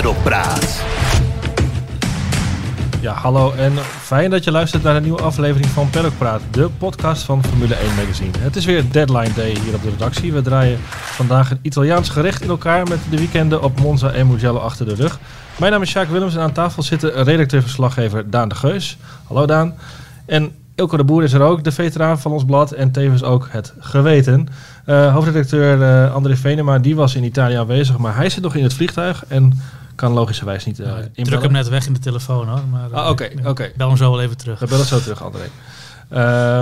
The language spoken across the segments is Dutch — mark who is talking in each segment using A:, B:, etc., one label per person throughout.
A: Peddelpraat.
B: Ja, hallo en fijn dat je luistert naar een nieuwe aflevering van Paddock Praat, de podcast van Formule 1 Magazine. Het is weer deadline day hier op de redactie. We draaien vandaag een Italiaans gerecht in elkaar met de weekenden op Monza en Mugello achter de rug. Mijn naam is Sjaak Willems en aan tafel zit de redacteur-verslaggever Daan de Geus. Hallo Daan. En Ilko de Boer is er ook, de veteraan van ons blad en tevens ook het geweten. Uh, hoofdredacteur uh, André Venema, die was in Italië aanwezig, maar hij zit nog in het vliegtuig en kan logischerwijs niet uh,
C: Ik druk hem net weg in de telefoon hoor. Maar,
B: ah, oké, oké. Okay.
C: Bel hem zo wel even terug.
B: We bellen zo terug, André.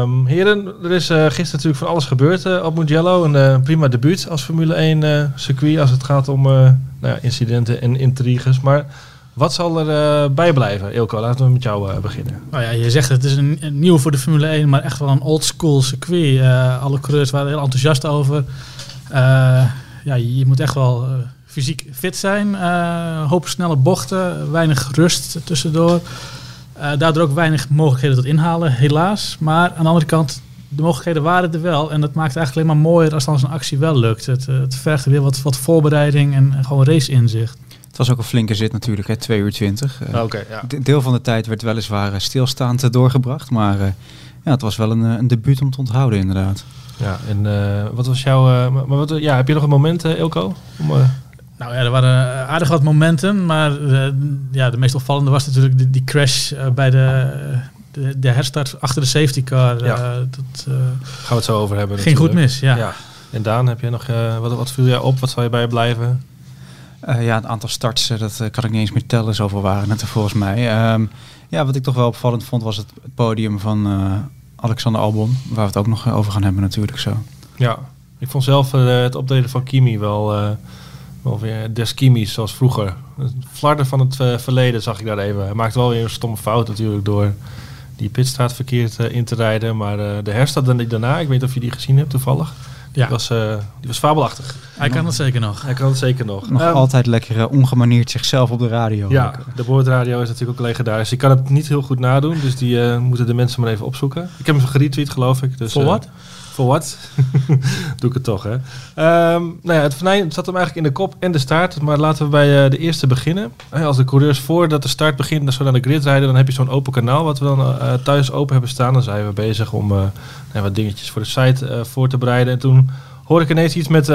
B: Um, heren, er is uh, gisteren natuurlijk van alles gebeurd uh, op Mugello. Een uh, prima debuut als Formule 1 circuit als het gaat om nou ja, incidenten en intriges. Maar wat zal er bij blijven? Ilko, laten we met jou beginnen.
C: Nou ja, je zegt het is een, een nieuw voor de Formule 1, maar echt wel een old school circuit. alle coureurs waren heel enthousiast over. ja, je moet echt wel fysiek fit zijn. Uh, hoop snelle bochten, weinig rust tussendoor. Uh, daardoor ook weinig mogelijkheden tot inhalen, helaas. Maar aan de andere kant, de mogelijkheden waren er wel. En dat maakt het eigenlijk alleen maar mooier als dan zo'n actie wel lukt. Het, uh, het vergt weer wat, wat voorbereiding en, en gewoon race-inzicht.
D: Het was ook een flinke zit natuurlijk, hè, 2 uur 20.
B: Uh, okay, ja.
D: Deel van de tijd werd weliswaar stilstaand doorgebracht. Maar ja, het was wel een, een debuut om te onthouden inderdaad.
B: Ja, en wat was jouw... maar wat, ja, heb je nog een moment, Ilko? Om,
C: nou ja, er waren eh, aardig wat momenten, maar uh, ja, de meest opvallende was natuurlijk die, die crash uh, bij de, de, de, herstart achter de safety car.
B: Ja. dat, Gaan we het zo over hebben.
C: Ging goed mis, ja. ja.
B: En Daan, heb je nog, wat, wat viel jij op? Wat zal je bij je blijven?
D: ja, het aantal starts, dat kan ik niet eens meer tellen. Zoveel waren het er volgens mij. Um, ja, wat ik toch wel opvallend vond, was het podium van Alexander Albon. Waar we het ook nog over gaan hebben natuurlijk zo.
B: Ja, ik vond zelf het opdelen van Kimi wel wel weer Deskimi's zoals vroeger. Flarden van het uh, verleden zag ik daar even. Hij maakte wel weer een stomme fout natuurlijk door die pitstraat verkeerd uh, in te rijden. Maar uh, de herstad daarna, ik weet niet of je die gezien hebt toevallig. Ja. Die, was, die was fabelachtig.
C: Hij kan het zeker nog.
B: Hij kan het zeker nog.
D: Nog um, altijd lekker ongemaneerd zichzelf op de radio.
B: Ja, de boordradio is natuurlijk ook legendarisch. Ik kan het niet heel goed nadoen, dus die moeten de mensen maar even opzoeken. Ik heb hem geretweet geloof ik. Dus,
C: Voor wat?
B: Voor wat? Doe ik het toch, hè? Um, nou ja, het venijn zat hem eigenlijk in de kop en de staart. Maar laten we bij uh, de eerste beginnen. Als de coureurs voordat de start begint, zo naar de grid rijden, dan heb je zo'n open kanaal wat we dan uh, thuis open hebben staan. Dan zijn we bezig om nou, wat dingetjes voor de site voor te bereiden. En toen hoorde ik ineens iets, met,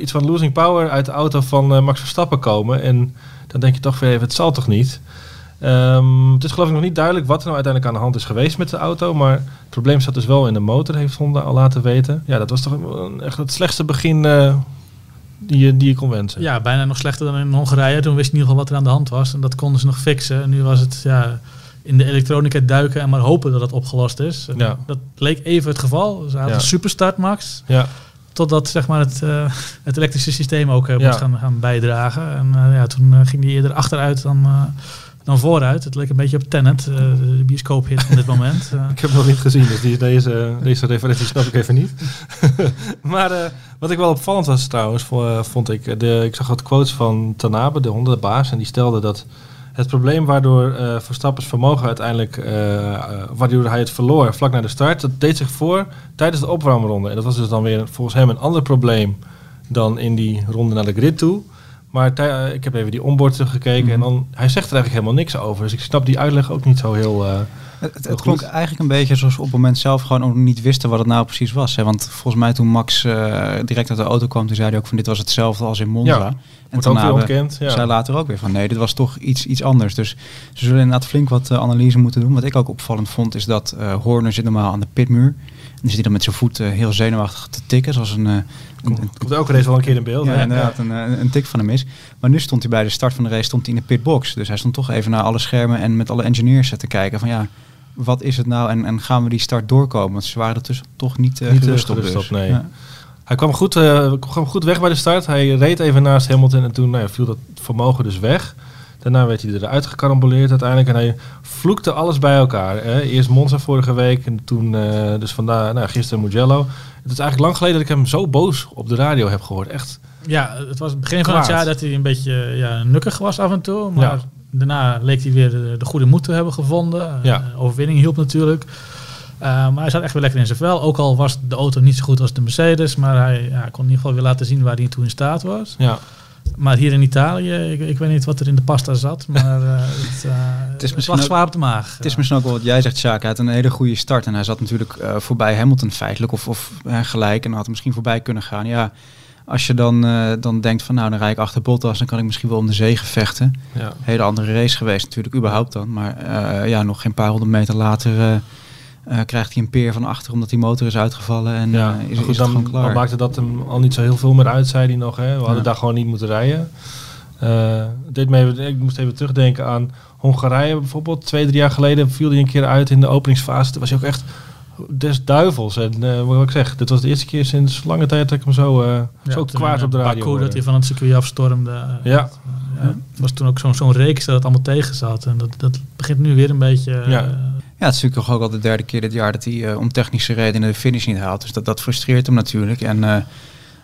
B: iets van losing power uit de auto van Max Verstappen komen. En dan denk je toch weer even, het zal toch niet? Um, het is geloof ik nog niet duidelijk wat er nou uiteindelijk aan de hand is geweest met de auto. Maar het probleem zat dus wel in de motor, heeft Honda al laten weten. Ja, dat was toch echt het slechtste begin uh, die, je, die je kon wensen.
C: Ja, bijna nog slechter dan in Hongarije. Toen wist je in ieder geval wat er aan de hand was. En dat konden ze nog fixen. En nu was het ja, in de elektronica duiken en maar hopen dat het opgelost is. Ja. Dat leek even het geval. Ze hadden ja. een superstart, Max.
B: Ja.
C: Totdat zeg maar, het, uh, het elektrische systeem ook uh, moest gaan, gaan bijdragen. En ja, toen ging die eerder achteruit dan dan vooruit. Het leek een beetje op Tenet, uh, de bioscoophit van dit moment.
B: Uh. ik heb hem nog niet gezien, dus die, deze, deze referentie snap ik even niet. maar uh, wat ik wel opvallend was trouwens, vond ik, de, ik zag wat quotes van Tanabe, de hondenbaas, en die stelde dat het probleem waardoor Verstappen's vermogen uiteindelijk, waardoor hij het verloor vlak na de start, dat deed zich voor tijdens de opwarmronde. En dat was dus dan weer volgens hem een ander probleem dan in die ronde naar de grid toe. Maar eh, ik heb even die onboard teruggekeken en mhm. dan, hij zegt er eigenlijk helemaal niks over. Dus ik snap die uitleg ook niet zo heel... Uh,
D: het, het klonk eigenlijk een beetje alsof we op het moment zelf gewoon ook niet wisten wat het nou precies was. Hè? Want volgens mij toen Max uh, direct uit de auto kwam, toen zei hij ook van dit was hetzelfde als in Monza.
B: Ja, en toen ook ontkend. Ja.
D: zei later ook weer van nee, dit was toch iets, iets anders. Dus ze zullen inderdaad flink wat analyse moeten doen. Wat ik ook opvallend vond is dat Horner zit normaal aan de pitmuur. En dan zit hij dan met zijn voet heel zenuwachtig te tikken, zoals een
B: Komt ook race wel een keer in beeld.
D: Ja, inderdaad, Een, eh, een tik van hem is. Maar nu stond hij bij de start van de race stond hij in de pitbox. Dus hij stond toch even naar alle schermen en met alle engineers te kijken van ja, wat is het nou en, en gaan we die start doorkomen? Want ze waren er tussen toch niet, uh, niet gerust op. Dus.
B: op nee. Ja. Hij kwam goed, uh, kwam goed weg bij de start. Hij reed even naast Hamilton en toen nou ja, viel dat vermogen dus weg. Daarna werd hij eruit gekaramboleerd uiteindelijk. En hij vloekte alles bij elkaar. Hè. Eerst Monza vorige week en toen uh, dus vandaag, nou, gisteren Mugello. Het is eigenlijk lang geleden dat ik hem zo boos op de radio heb gehoord. Echt.
C: Ja, het was het begin van het jaar dat hij een beetje ja, nukkig was af en toe. Maar daarna leek hij weer de, de, goede moed te hebben gevonden. Ja. Uh, overwinning hielp natuurlijk. Uh, maar hij zat echt weer lekker in zijn vel. Ook al was de auto niet zo goed als de Mercedes. Maar hij ja, kon in ieder geval weer laten zien waar hij toe in staat was.
B: Ja.
C: Maar hier in Italië, ik, ik weet niet wat er in de pasta zat, maar uh, het, uh, het, is misschien lag zwaar op de maag.
D: Het is misschien ook wel wat jij zegt, Sjaak. Hij had een hele goede start en hij zat natuurlijk uh, voorbij Hamilton feitelijk, of, of gelijk, en had misschien voorbij kunnen gaan. Ja, als je dan, dan denkt van nou, dan rijd ik achter Bottas, dan kan ik misschien wel om de zege vechten. Ja. Hele andere race geweest natuurlijk, überhaupt dan. Maar ja, nog geen paar honderd meter later uh, krijgt hij een peer van achter omdat die motor is uitgevallen en ja, uh, is, goed, is dan, klaar. Dan
B: maakte dat hem al niet zo heel veel meer uit, zei hij nog. Hè? We hadden daar gewoon niet moeten rijden. Uh, deed me even, ik moest even terugdenken aan Hongarije bijvoorbeeld. Twee, drie jaar geleden viel hij een keer uit in de openingsfase. Toen was hij ook echt des duivels. En uh, wat ik zeg, dit was de eerste keer sinds lange tijd dat ik hem zo, uh, ja, zo kwaad op de radio
C: Baku, dat hij van het circuit afstormde.
B: Ja.
C: ja. was toen ook zo'n zo'n reeks dat het allemaal tegen zat. En dat, dat begint nu weer een beetje...
D: Ja. Ja, het is natuurlijk ook al de derde keer dit jaar dat hij uh, om technische redenen de finish niet haalt. Dus dat, dat frustreert hem natuurlijk. En uh,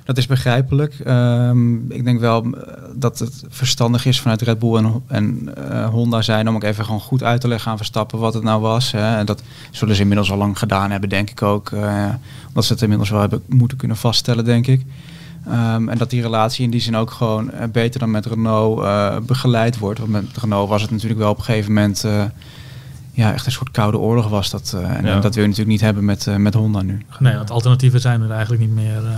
D: dat is begrijpelijk. Um, ik denk wel dat het verstandig is vanuit Red Bull en, en Honda zijn om ook even gewoon goed uit te leggen aan Verstappen wat het nou was. Hè. En dat zullen ze inmiddels al lang gedaan hebben, denk ik ook. omdat ze het inmiddels wel hebben moeten kunnen vaststellen, denk ik. Um, en dat die relatie in die zin ook gewoon beter dan met Renault begeleid wordt. Want met Renault was het natuurlijk wel op een gegeven moment ja, echt een soort koude oorlog was dat. Uh, en dat wil je natuurlijk niet hebben met, uh, met Honda nu.
C: Nee, want alternatieven zijn er eigenlijk niet meer. Uh,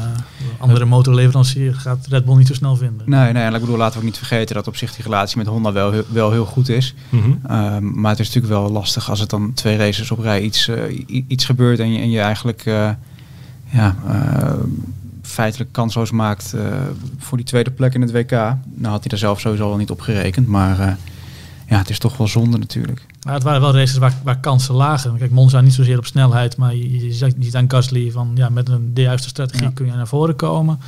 C: andere motorleverancier gaat Red Bull niet zo snel vinden.
D: Nee, nee, en ik bedoel, laten we ook niet vergeten dat op zich die relatie met Honda wel, heel, wel heel goed is. Mm -hmm. um, maar het is natuurlijk wel lastig als het dan twee races op rij iets, iets gebeurt en je, en je eigenlijk ja, feitelijk kansloos maakt voor die tweede plek in het WK. Nou had hij daar zelf sowieso al niet op gerekend, maar ja, het is toch wel zonde natuurlijk.
C: Maar het waren wel races waar, waar kansen lagen. Kijk, Monza niet zozeer op snelheid, maar je, je ziet aan Gasly van ja, met een, de juiste strategie kun je naar voren komen.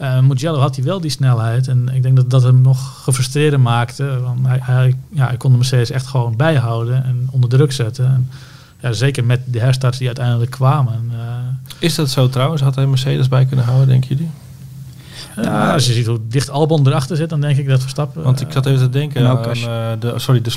C: Uh, Mugello had hij wel die snelheid en ik denk dat dat hem nog gefrustreerder maakte. Want hij, hij, ja, hij kon de Mercedes echt gewoon bijhouden en onder druk zetten. En, ja, zeker met de herstarts die uiteindelijk kwamen. Uh,
B: Is dat zo trouwens? Had hij Mercedes bij kunnen houden, denken jullie?
C: Ja, als je ziet hoe dicht Albon erachter zit, dan denk ik dat Verstappen...
B: Want ik zat even te denken aan, uh, de, sorry, de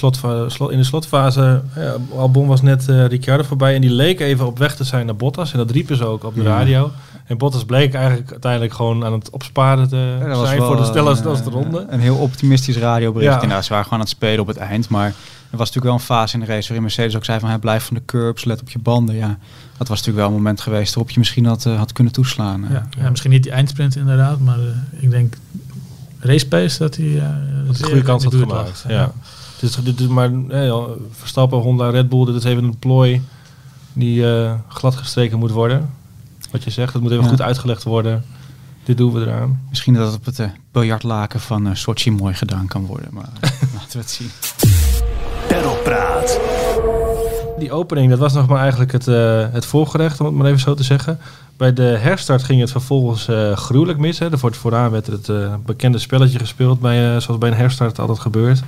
B: in de slotfase, ja, Albon was net uh, Ricciardo voorbij en die leek even op weg te zijn naar Bottas. En dat riepen ze ook op de radio. En Bottas bleek eigenlijk uiteindelijk gewoon aan het opsparen te ja, zijn voor de snelste ronde.
D: Een heel optimistisch radiobericht. Ja. Nou, ze waren gewoon aan het spelen op het eind, maar... Er was natuurlijk wel een fase in de race waarin Mercedes ook zei van... hij blijft van de curbs, let op je banden. Ja, dat was natuurlijk wel een moment geweest waarop je misschien had, uh, had kunnen toeslaan.
C: Ja, ja, misschien niet die eindsprint inderdaad, maar uh, ik denk race pace dat hij... Uh,
B: dat een goede kans had gemaakt, ja. Dus dit is maar eh, Verstappen, Honda, Red Bull, dit is even een plooi die glad gestreken moet worden. Wat je zegt, dat moet even goed uitgelegd worden. Dit doen we eraan.
D: Misschien dat het op het biljartlaken van Sochi mooi gedaan kan worden, maar laten we het zien.
B: Perropraat. Die opening, dat was nog maar eigenlijk het, uh, het voorgerecht, om het maar even zo te zeggen. Bij de herstart ging het vervolgens uh, gruwelijk mis. Hè. Wordt vooraan werd het uh, bekende spelletje gespeeld, bij, zoals bij een herstart altijd gebeurt.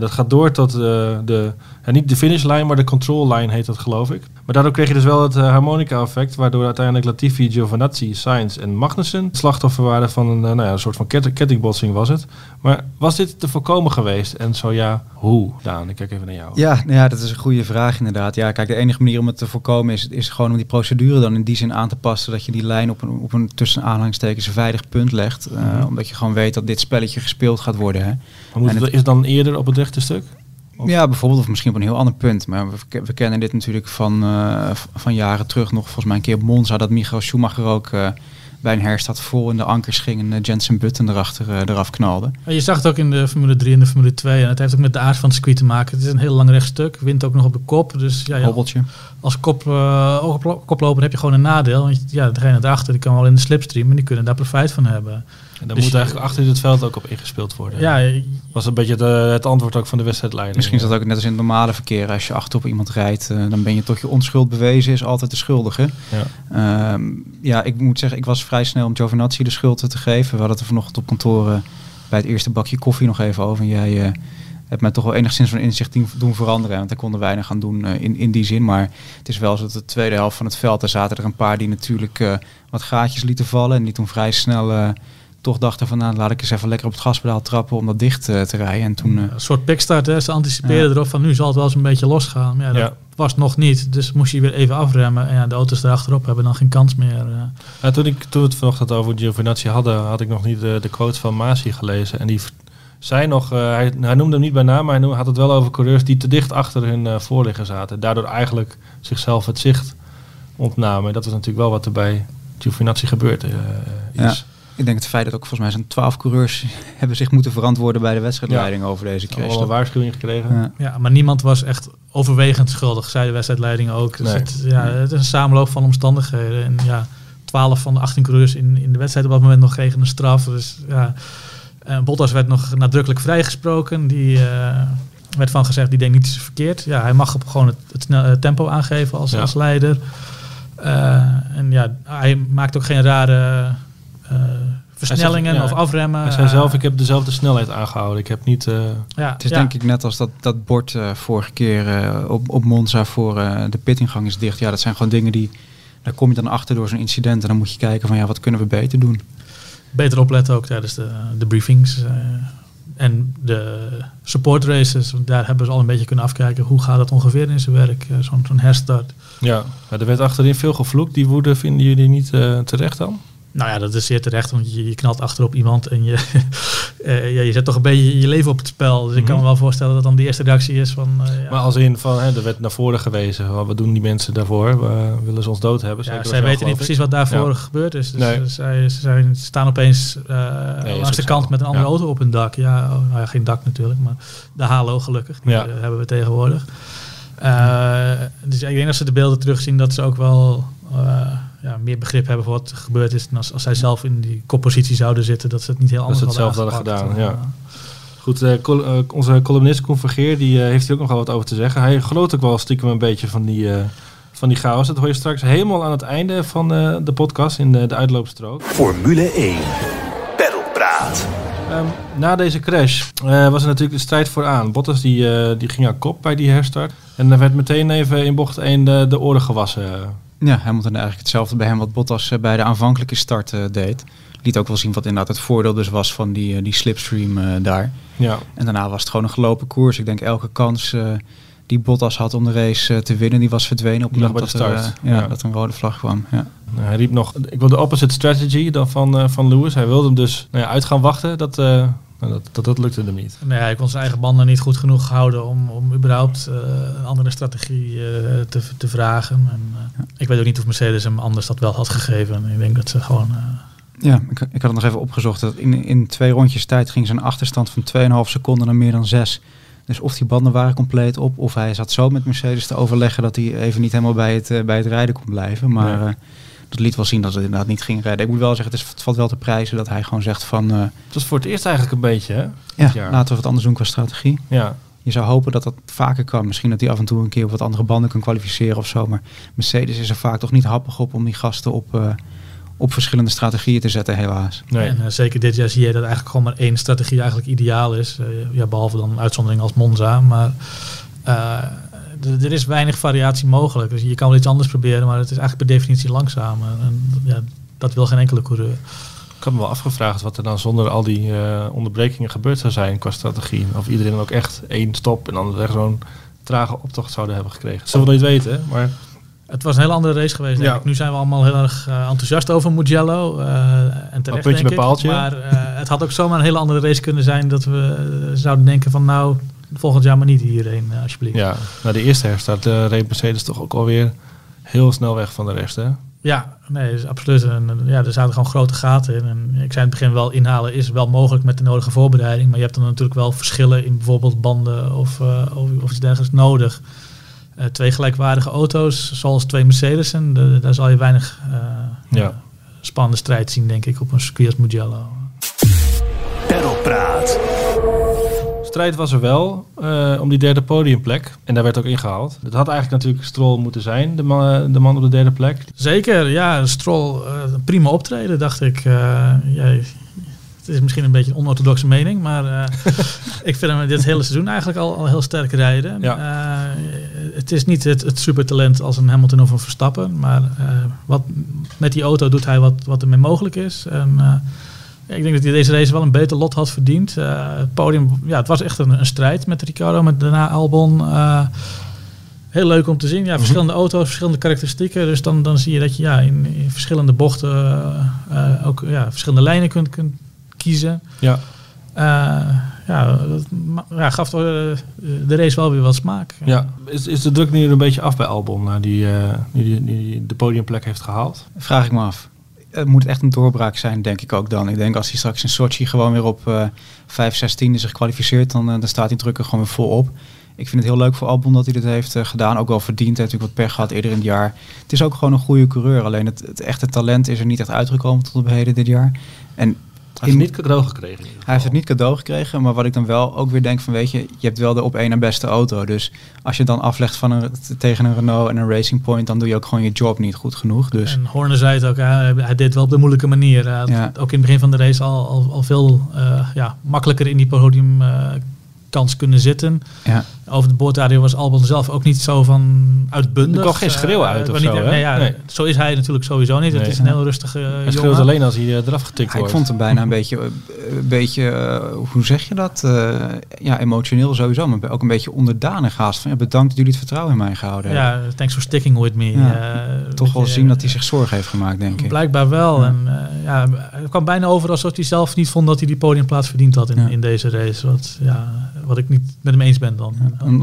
B: dat gaat door tot de, niet de finishlijn, maar de control line heet dat geloof ik. Maar daardoor kreeg je dus wel het uh, harmonica-effect, waardoor uiteindelijk Latifi, Giovinazzi, Sainz en Magnussen slachtoffer waren van een, nou ja, een soort van kettingbotsing was het. Maar was dit te voorkomen geweest? En zo ja, hoe? Daan, ik kijk even naar jou.
D: Ja, nou ja, dat is een goede vraag inderdaad. Ja, kijk, de enige manier om het te voorkomen is, is gewoon om die procedure dan in die zin aan te passen dat je die lijn op een, op een tussen aanhalingstekens veilig punt legt. Uh, mm -hmm. Omdat je gewoon weet dat dit spelletje gespeeld gaat worden. Hè.
B: Maar moet het, is het dan eerder op het rechte stuk?
D: Ja, bijvoorbeeld, of misschien op een heel ander punt. Maar we, we kennen dit natuurlijk van, uh, van jaren terug nog. Volgens mij een keer op Monza dat Michael Schumacher ook uh, bij een herstad vol in de ankers ging en uh, Jensen Button erachter eraf knalde.
C: Je zag het ook in de Formule 3 en de Formule 2. En het heeft ook met de aard van het circuit te maken. Het is een heel lang rechtstuk, wint ook nog op de kop. Dus ja, ja als kop, koploper heb je gewoon een nadeel. Want ja, degene erachter die kan wel in de slipstream en die kunnen daar profijt van hebben.
B: En dan dus moet eigenlijk achter het veld ook op ingespeeld worden. Ja, was een beetje de, het antwoord ook van de wedstrijdleider.
D: Misschien is dat ook net als in het normale verkeer. Als je achter op iemand rijdt, uh, dan ben je toch je onschuld bewezen, is altijd de schuldige. Ja. Um, ja, ik moet zeggen, ik was vrij snel om Giovinazzi de schuld te geven. We hadden het er vanochtend op kantoor uh, bij het eerste bakje koffie nog even over. En jij uh, hebt mij toch wel enigszins van inzicht doen veranderen. Want daar konden weinig gaan doen in, in die zin. Maar het is wel zo dat de tweede helft van het veld, daar zaten er een paar die natuurlijk wat gaatjes lieten vallen. En die toen vrij snel toch dachten van nou laat ik eens even lekker op het gaspedaal trappen om dat dicht eh, te rijden. En toen, eh,
C: Een soort pickstart, hè. Ze anticipeerden
D: Ja.
C: erop van nu zal het wel eens een beetje losgaan. Maar ja, dat
B: Ja.
C: was nog niet. Dus moest je weer even afremmen. En ja, de auto's erachterop hebben dan geen kans meer. eh.
B: Ja, toen, ik, toen we het vanochtend over Giovinazzi hadden, had ik nog niet de, de quote van Masi gelezen. En die zei nog, eh, hij, hij noemde hem niet bij naam, maar hij noemde- had het wel over coureurs die te dicht achter hun voorligger zaten. Daardoor eigenlijk zichzelf het zicht ontnamen. En dat is natuurlijk wel wat er bij Giovinazzi gebeurd eh, is.
D: Ik denk het feit dat ook volgens mij zijn twaalf coureurs hebben zich moeten verantwoorden bij de wedstrijdleiding over deze crash.
B: Allemaal een waarschuwing gekregen.
D: Ja.
C: Ja, maar niemand was echt overwegend schuldig, zei de wedstrijdleiding ook. Dus
B: Nee.
C: het, ja, het is een samenloop van omstandigheden. En ja, 12 van de 18 coureurs in, in de wedstrijd op dat moment nog kregen een straf. Dus ja, eh, Bottas werd nog nadrukkelijk vrijgesproken. Die eh, werd van gezegd, die denkt niet verkeerd. Ja, hij mag op gewoon het, het snel- eh, tempo aangeven als,
B: Ja.
C: als leider. Eh, en ja, hij maakt ook geen rare versnellingen
B: ja,
C: of afremmen.
B: Hij zei
C: Eh,
B: zelf, ik heb dezelfde snelheid aangehouden. Ik heb niet... eh,
C: ja,
D: Het is
C: ja.
D: denk ik net als dat, dat bord eh, vorige keer eh, op, op Monza voor eh, de pittingang is dicht. Ja, dat zijn gewoon dingen die, daar kom je dan achter door zo'n incident. En dan moet je kijken van ja, wat kunnen we beter doen.
C: beter opletten ook tijdens de, de briefings. eh, en de support races, want daar hebben ze al een beetje kunnen afkijken. Hoe gaat het ongeveer in zijn werk, zo'n zo'n herstart.
B: ja, Ja, er werd achterin veel gevloekt. Die woede vinden jullie niet eh, terecht dan?
C: Nou ja, dat is zeer terecht, want je, je knalt achterop iemand en je, eh, ja, je zet toch een beetje je leven op het spel. Dus ik kan me
B: Mhm.
C: wel voorstellen dat dan de eerste reactie is van... eh, ja,
B: Maar als in van, hè, er werd naar voren gewezen. Wat doen die mensen daarvoor? We willen ze ons dood hebben?
C: ja, zij weten niet precies wat daarvoor
B: Ja.
C: gebeurd is. Dus
B: Nee.
C: eh, zij, ze zijn, staan opeens
B: is
C: langs de kant met een andere auto op hun dak. Ja, oh, nou ja, geen dak natuurlijk, maar de halo gelukkig. Die
B: Ja.
C: hebben we tegenwoordig. Dus ik denk dat ze de beelden terugzien dat ze ook wel ja, meer begrip hebben voor wat er gebeurd is. En als, als zij zelf in die koppositie zouden zitten, dat ze het niet heel anders
B: ze het
C: hadden
B: zelf hadden gedaan, ja.
C: Eh,
B: Goed, eh, col- eh, onze columnist Koen Vergeer, die eh, heeft hier ook nog wel wat over te zeggen. Hij gelooft ook wel stiekem een beetje van die, eh, van die chaos. Dat hoor je straks helemaal aan het einde van eh, de podcast in de, de uitloopstrook.
A: Formule 1. Pedalpraat.
B: Ehm, na deze crash eh, was er natuurlijk de strijd vooraan. Bottas die, eh, die ging aan kop bij die herstart. En er werd meteen even in bocht 1 de, de oren gewassen.
D: Ja, Hamilton eigenlijk hetzelfde bij hem wat Bottas eh, bij de aanvankelijke start eh, deed. Liet ook wel zien wat inderdaad het voordeel dus was van die, eh, die slipstream daar.
B: Ja,
D: En daarna was het gewoon een gelopen koers. Ik denk elke kans die Bottas had om de race te winnen, die was verdwenen op het
B: Die
D: dat,
B: bij de
D: er,
B: start.
D: ja,
B: Ja.
D: dat een rode vlag kwam. Ja.
B: Nou, hij riep nog, ik wil de opposite strategy dan van, van Lewis. Hij wilde hem dus nou ja, uit gaan wachten. Dat, dat, dat, dat lukte hem niet.
C: Nee, hij kon zijn eigen banden niet goed genoeg houden om, om überhaupt eh, een andere strategie eh, te, te vragen. En, eh, Ik weet ook niet of Mercedes hem anders dat wel had gegeven. En ik denk dat ze gewoon... eh,
D: Ja, ik, ik had het nog even opgezocht. Dat in, in twee rondjes tijd ging zijn achterstand van 2,5 seconden naar meer dan 6. Dus of die banden waren compleet op, of hij zat zo met Mercedes te overleggen dat hij even niet helemaal bij het, bij het rijden kon blijven. Maar
B: Nee.
D: Dat liet wel zien dat het inderdaad niet ging rijden. Ik moet wel zeggen, het, is, het valt wel te prijzen dat hij gewoon zegt van... eh,
B: Het was voor het eerst eigenlijk een beetje, hè?
D: ja,
B: jaar.
D: laten we wat anders doen qua strategie.
B: Ja,
D: Je zou hopen dat dat vaker kan. Misschien dat hij af en toe een keer op wat andere banden kan kwalificeren of zo. Maar Mercedes is er vaak toch niet happig op om die gasten op, eh, op verschillende strategieën te zetten, helaas.
B: nee.
C: En eh, zeker dit jaar zie je dat eigenlijk gewoon maar één strategie eigenlijk ideaal is. Eh, ja, behalve dan een uitzondering als Monza. Maar eh, er is weinig variatie mogelijk. Dus je kan wel iets anders proberen, maar het is eigenlijk per definitie langzamer. En ja, dat wil geen enkele coureur.
B: Ik had me wel afgevraagd wat er dan zonder al die eh, onderbrekingen gebeurd zou zijn qua strategie. Of iedereen dan ook echt één stop en dan echt zo'n trage optocht zouden hebben gekregen. Zullen we nooit weten, maar
C: Het was een hele andere race geweest. denk
B: Ja.
C: ik. Nu zijn we allemaal heel erg eh, enthousiast over Mugello. eh, en terecht,
B: puntje
C: denk ik. Maar eh, het had ook zomaar een hele andere race kunnen zijn dat we zouden denken van nou, volgend jaar maar niet hierheen, eh, alsjeblieft.
B: ja, na de eerste herstart uh, reed Mercedes toch ook alweer heel snel weg van de rest. Hè?
C: Ja, nee, is absoluut. En, eh, ja, er zaten gewoon grote gaten in. En ik zei in het begin wel, inhalen is wel mogelijk met de nodige voorbereiding. Maar je hebt dan natuurlijk wel verschillen in bijvoorbeeld banden of, eh, of, of iets dergelijks nodig. Eh, twee gelijkwaardige auto's, zoals twee Mercedes'en, de- daar zal je weinig eh,
B: Ja.
C: spannende strijd zien, denk ik, op een circuit als Mugello.
A: Pedalpraat.
B: Strijd was er wel eh, om die derde podiumplek. En daar werd ook ingehaald. Het had eigenlijk natuurlijk Stroll moeten zijn, de man, de man op de derde plek.
C: Zeker, ja, Stroll, eh, een prima optreden, dacht ik. Eh, ja, het is misschien een beetje een onorthodoxe mening, maar eh, ik vind hem dit hele seizoen eigenlijk al, al heel sterk rijden.
B: Ja.
C: Eh, het is niet het, het supertalent als een Hamilton of een Verstappen, maar eh, wat, met die auto doet hij wat, wat ermee mogelijk is. En eh, ik denk dat hij deze race wel een beter lot had verdiend. Eh, het podium, ja, het was echt een, een strijd met Ricardo, met daarna Albon. Eh, heel leuk om te zien. Ja, verschillende auto's, verschillende karakteristieken. Dus dan, dan zie je dat je ja, in, in verschillende bochten eh, ook ja, verschillende lijnen kunt, kunt kiezen.
B: Ja.
C: Eh, ja, dat ja, gaf de race wel weer wat smaak.
B: Ja. Is, is de druk nu een beetje af bij Albon, na die, eh, die, nu die de podiumplek heeft gehaald?
D: Vraag ik me af. Het moet echt een doorbraak zijn, denk ik ook dan. Ik denk als hij straks in Sochi gewoon weer op eh 5, 16 zich kwalificeert, dan, eh, dan staat hij druk er gewoon weer vol op. Ik vind het heel leuk voor Albon dat hij dit heeft eh, gedaan. Ook wel verdiend. Hij heeft natuurlijk wat pech gehad eerder in het jaar. Het is ook gewoon een goede coureur. Alleen het, het echte talent is er niet echt uitgekomen tot op heden dit jaar. En
B: Hij heeft niet cadeau gekregen.
D: hij heeft het niet cadeau gekregen, maar wat ik dan wel ook weer denk van weet je, je hebt wel de op één na beste auto. Dus als je dan aflegt van een, tegen een Renault en een Racing Point, dan doe je ook gewoon je job niet goed genoeg. Dus
C: En Horner zei het ook, hij, hij deed het wel op de moeilijke manier. Hij had
D: Ja.
C: Ook in het begin van de race al, al, al veel eh, ja, makkelijker in die podium eh, kans kunnen zitten.
D: ja,
C: Over de boordradio was Albon zelf ook niet zo van uitbundig.
B: Er kwam geen schreeuw uit
C: Eh,
B: of
C: niet-
B: zo, hè?
C: Nee, ja,
B: Nee.
C: Zo is hij natuurlijk sowieso niet. Het
B: Nee.
C: is een heel rustige uh,
B: Hij schreeuwt alleen als hij eh, eraf getikt
D: ik
B: wordt.
D: vond hem bijna een beetje, eh, een beetje hoe zeg je dat? Eh, ja, emotioneel sowieso, maar ook een beetje onderdanig haast. Van, ja, bedankt dat jullie het vertrouwen in mij gehouden hebben.
C: Ja, thanks for sticking with me.
D: Ja.
C: Eh,
D: Toch wel zien dat hij zich zorgen heeft gemaakt, denk ik.
C: Blijkbaar wel.
D: Ja.
C: En uh, ja, het kwam bijna over alsof hij zelf niet vond dat hij die podiumplaats verdiend had in,
D: Ja.
C: in deze race. Wat, ja, wat ik niet met hem eens ben dan.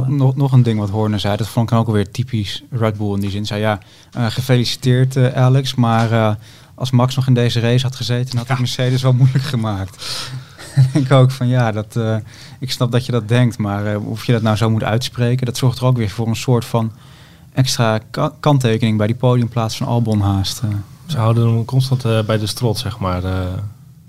D: Nog, nog een ding wat Horner zei, dat vond ik ook alweer typisch Red Bull in die zin. Zei ja, eh, gefeliciteerd eh, Alex, maar eh, als Max nog in deze race had gezeten, had hij Mercedes wel moeilijk gemaakt. Denk ik ook van ja, dat, ik snap dat je dat denkt, maar of je dat nou zo moet uitspreken, dat zorgt er ook weer voor een soort van extra ka- kanttekening bij die podiumplaats van Albon haast.
B: Ze houden hem constant bij de strot, zeg maar.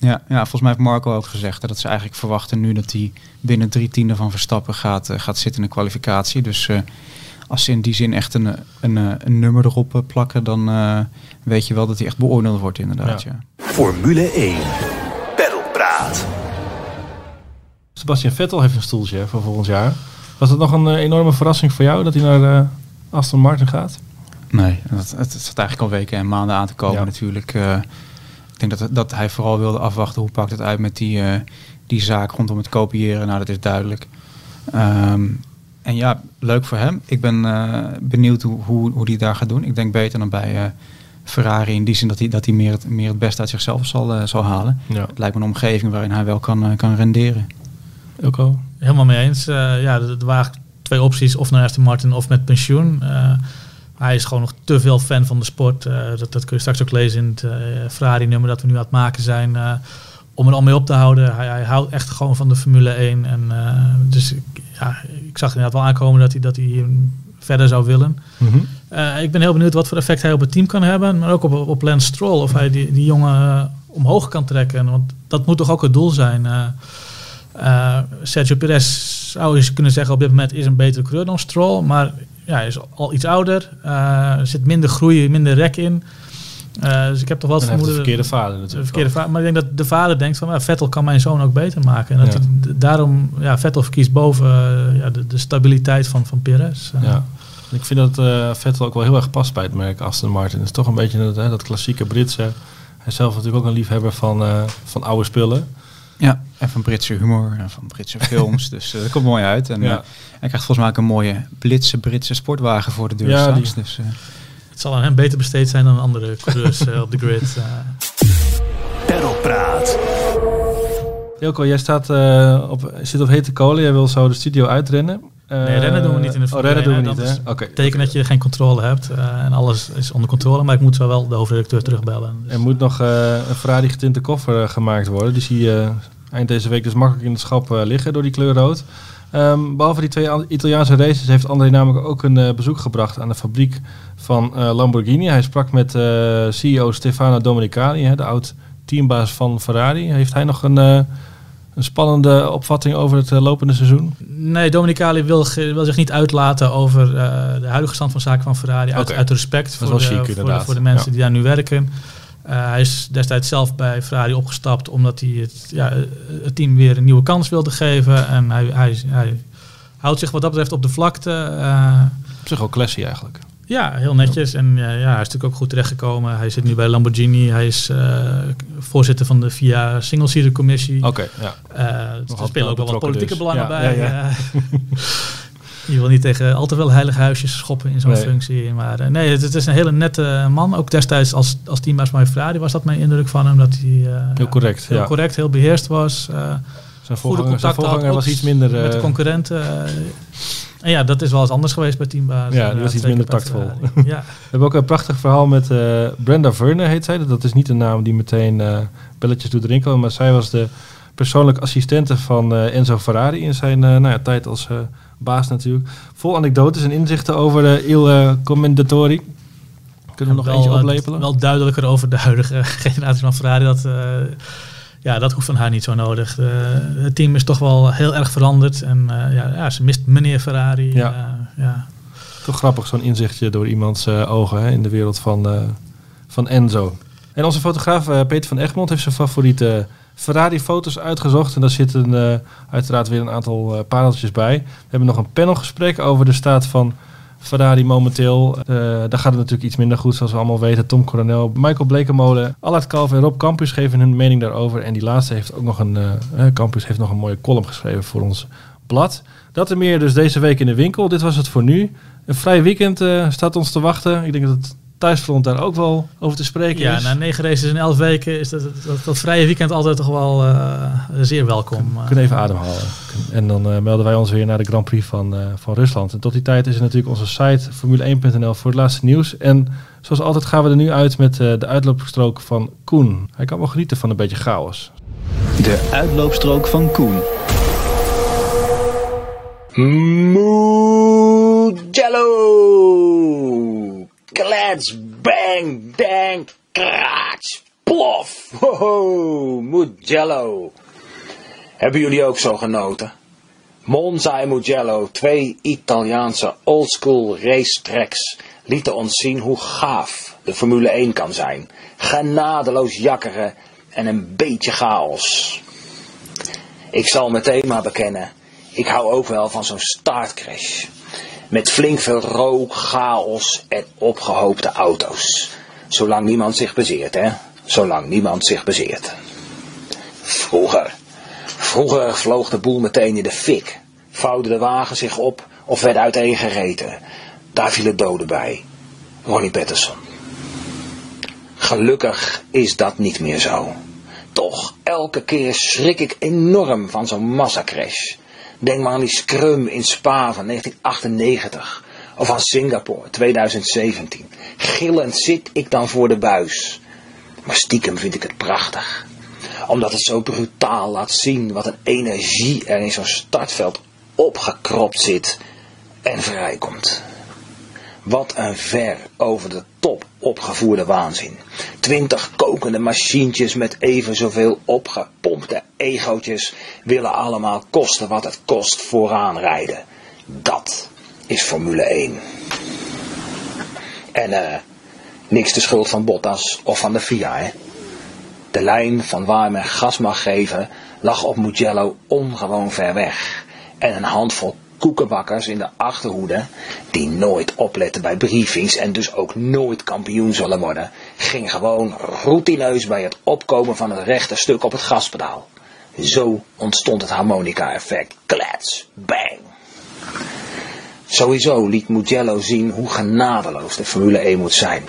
D: Ja, ja, volgens mij heeft Marco ook gezegd hè, dat ze eigenlijk verwachten nu dat hij binnen drie tienden van Verstappen gaat, eh, gaat zitten in de kwalificatie. Dus eh, als ze in die zin echt een, een, eh, een nummer erop plakken, dan eh, weet je wel dat hij echt beoordeeld wordt inderdaad.
B: Ja.
D: Ja.
A: Formule 1. Pedalpraat.
B: Sebastian Vettel heeft een stoeltje hè, voor volgend jaar. Was dat nog een enorme verrassing voor jou dat hij naar Aston Martin gaat?
D: Nee, dat, het, het zat eigenlijk al weken en maanden aan te komen
B: Ja.
D: natuurlijk. Ik denk dat, dat hij vooral wilde afwachten hoe pakt het uit met die, eh, die zaak rondom het kopiëren. Nou, dat is duidelijk. Ehm, en ja, leuk voor hem. Ik ben eh, benieuwd hoe, hoe, hoe hij daar gaat doen. Ik denk beter dan bij eh, Ferrari in die zin dat hij, dat hij meer, het, meer het beste uit zichzelf zal, zal halen.
B: Ja.
D: Het lijkt me een omgeving waarin hij wel kan, kan renderen.
B: Elko?
C: Helemaal mee eens. Eh, ja, er waren twee opties. Of naar Aston Martin of met pensioen. Hij is gewoon nog te veel fan van de sport. Eh, dat, dat kun je straks ook lezen in het eh, Ferrari-nummer dat we nu aan het maken zijn. eh, om er al mee op te houden. Hij, hij houdt echt gewoon van de Formule 1. En, dus ik, ja, ik zag inderdaad wel aankomen dat hij, dat hij verder zou willen. Eh, ik ben heel benieuwd wat voor effect hij op het team kan hebben. Maar ook op, op Lance Stroll. Of hij die, die jongen omhoog kan trekken. Want dat moet toch ook het doel zijn. Sergio Perez zou je kunnen zeggen op dit moment is een betere coureur dan Stroll. Maar ja, hij is al iets ouder. Eh, er zit minder groei, minder rek in. Eh, dus ik heb toch wel het
B: heeft de
C: vermoeden...
B: verkeerde vader
C: de
B: natuurlijk.
C: verkeerde vader. Maar ik denk dat de vader denkt van ja, Vettel kan mijn zoon ook beter maken. En dat
B: Ja.
C: hij daarom ja, Vettel verkiest boven eh, ja, de, de stabiliteit van, van Perez.
B: Ja. Ik vind dat Vettel ook wel heel erg past bij het merk Aston Martin. Het is toch een beetje dat, hè, dat klassieke Britse. Hij is zelf natuurlijk ook een liefhebber van, van oude spullen.
D: En van Britse humor en van Britse films. dus eh, dat komt mooi uit. En
B: Ja.
D: eh, hij krijgt volgens mij ook een mooie blitse Britse sportwagen voor de deur
B: Ja,
D: straks.
B: die-
D: Dus, eh,
C: Het zal aan hem beter besteed zijn dan andere coureurs eh, op de grid. eh.
A: Pedalpraat.
B: Ilko, jij staat, eh, op, zit op hete kolen. Jij wil zo de studio uitrennen. Eh,
C: Nee, rennen doen we niet in de
B: Oh, rennen doen we
C: 1,
B: niet,
C: hè.
B: Oké.
C: is Teken dat je geen controle hebt eh, en alles is onder controle. Maar ik moet zo wel de hoofdredacteur terugbellen. Dus
B: Er moet nog eh, een Ferrari getinte koffer gemaakt worden. Die zie je eind deze week dus makkelijk in het schap eh, liggen door die kleur rood. Ehm, behalve die twee an- Italiaanse races heeft André namelijk ook een eh, bezoek gebracht aan de fabriek van eh, Lamborghini. Hij sprak met CEO Stefano Domenicali, hè, de oud teambaas van Ferrari. Heeft hij nog een, een spannende opvatting over het lopende seizoen?
C: Nee, Dominicali wil, wil zich niet uitlaten over de huidige stand van zaken van Ferrari. Uit, uit respect voor de, voor, de, voor de mensen
B: Ja.
C: die daar nu werken. Eh, hij is destijds zelf bij Ferrari opgestapt omdat hij het, ja, het team weer een nieuwe kans wilde geven. En hij, hij, hij houdt zich wat dat betreft op de vlakte. Eh,
B: Op zich wel classy eigenlijk.
C: Ja, heel netjes. En ja, ja, hij is natuurlijk ook goed terechtgekomen. Hij zit nu bij Lamborghini. Hij is eh, voorzitter van de VIA Single Seater Commissie.
B: Oké, ja.
C: Eh, er spelen ook wel wat politieke
B: dus.
C: belangen
B: Ja,
C: bij.
B: ja, ja.
C: je wil niet tegen al te veel heilige huisjes schoppen in zo'n
B: Nee.
C: functie. Maar eh, nee, het, het is een hele nette man. Ook destijds als, als teambaas bij Ferrari was dat mijn indruk van hem. Dat hij eh,
B: Heel correct,
C: heel
B: ja.
C: correct, heel beheerst was. eh,
B: Zijn voorganger, zijn voorganger was iets minder...
C: met concurrenten. en ja, dat is wel eens anders geweest bij teambaas.
B: Ja, die was iets minder tactvol.
C: Ja.
B: We hebben ook een prachtig verhaal met eh, Brenda Verne, heet zij. Dat is niet een naam die meteen belletjes doet rinkelen. Maar zij was de persoonlijke assistente van Enzo Ferrari in zijn nou ja, tijd als baas natuurlijk. Vol anekdotes en inzichten over de Il eh, Commendatori. Kunnen we nog
C: wel,
B: eentje
C: eh,
B: oplepelen?
C: Wel duidelijker over de huidige generatie van Ferrari. Dat, eh, ja, dat hoeft van haar niet zo nodig. Het team is toch wel heel erg veranderd. En ja, ja, ze mist meneer Ferrari.
B: Ja.
C: Ja.
B: Toch grappig, zo'n inzichtje door iemands ogen hè, in de wereld van, van Enzo. En onze fotograaf Peter van Egmond heeft zijn favoriete Ferrari-foto's uitgezocht. En daar zitten eh, uiteraard weer een aantal eh, pareltjes bij. We hebben nog een panelgesprek over de staat van Ferrari momenteel. Eh, daar gaat het natuurlijk iets minder goed, zoals we allemaal weten. Tom Coronel, Michael Blekemolen, Allard Kalf en Rob Campus geven hun mening daarover. En die laatste heeft ook nog een, Campus heeft nog een mooie column geschreven voor ons blad. Dat en meer dus deze week in de winkel. Dit was het voor nu. Een vrij weekend staat ons te wachten. Ik denk dat het thuisfront daar ook wel over te spreken
C: ja,
B: is.
C: na negen races in elf weken is dat, dat, dat vrije weekend altijd toch wel eh, zeer welkom.
B: We kunnen even ademhalen. En dan eh, melden wij ons weer naar de Grand Prix van, eh, van Rusland. En tot die tijd is er natuurlijk onze site formule1.nl voor het laatste nieuws. En zoals altijd gaan we er nu uit met eh, de uitloopstrook van Koen. Hij kan wel genieten van een beetje chaos.
A: De uitloopstrook van Koen.
E: Mugello! Klets, bang, dang, kraats, plof! Hoho, Mugello! Hebben jullie ook zo genoten? Monza en Mugello, twee Italiaanse oldschool racetracks, lieten ons zien hoe gaaf de Formule 1 kan zijn. Genadeloos jakkeren en een beetje chaos. Ik zal meteen maar bekennen, ik hou ook wel van zo'n startcrash. Met flink veel rook, chaos en opgehoopte auto's. Zolang niemand zich bezeert, hè? Zolang niemand zich bezeert. Vroeger. Vroeger vloog de boel meteen in de fik. Vouwde de wagen zich op of werd uiteengereten. Daar vielen doden bij. Ronnie Patterson. Gelukkig is dat niet meer zo. Toch, elke keer schrik ik enorm van zo'n massacrash. Denk maar aan die scrum in Spa van 1998. Of aan Singapore 2017. Gillend zit ik dan voor de buis. Maar stiekem vind ik het prachtig. Omdat het zo brutaal laat zien wat een energie er in zo'n startveld opgekropt zit en vrijkomt. Wat een ver over de top opgevoerde waanzin. Twintig kokende machientjes met even zoveel opgepompte egootjes willen allemaal kosten wat het kost vooraan rijden. Dat is Formule 1. En eh, niks de schuld van Bottas of van de FIA, hè. De lijn van waar men gas mag geven lag op Mugello ongewoon ver weg. En een handvol koekenbakkers in de achterhoede, die nooit opletten bij briefings en dus ook nooit kampioen zullen worden, ging gewoon routineus bij het opkomen van het rechte stuk op het gaspedaal. Zo ontstond het harmonica-effect. Klets, bang. Sowieso liet Mugello zien hoe genadeloos de Formule 1 moet zijn.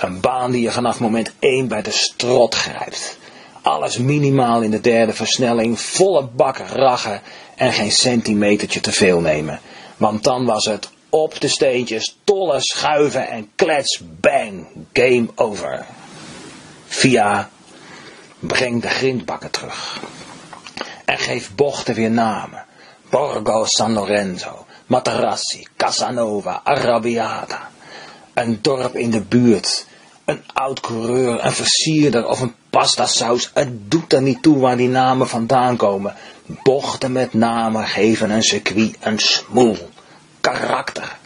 E: Een baan die je vanaf moment 1 bij de strot grijpt. Alles minimaal in de derde versnelling, volle bak rachen en geen centimetertje te veel nemen. Want dan was het op de steentjes, tollen, schuiven en klets, bang, game over. Via, breng de grindbakken terug. En geef bochten weer namen. Borgo San Lorenzo, Materassi, Casanova, Arrabbiata. Een dorp in de buurt. Een oud coureur, een versierder of een pastasaus. Het doet er niet toe waar die namen vandaan komen. Bochten met namen geven een circuit een smoel. Karakter.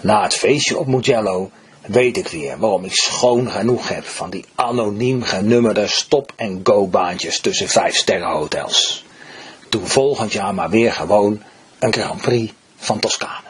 E: Na het feestje op Mugello weet ik weer waarom ik schoon genoeg heb van die anoniem genummerde stop-and-go baantjes tussen vijf sterrenhotels. Doe volgend jaar maar weer gewoon een Grand Prix van Toscane.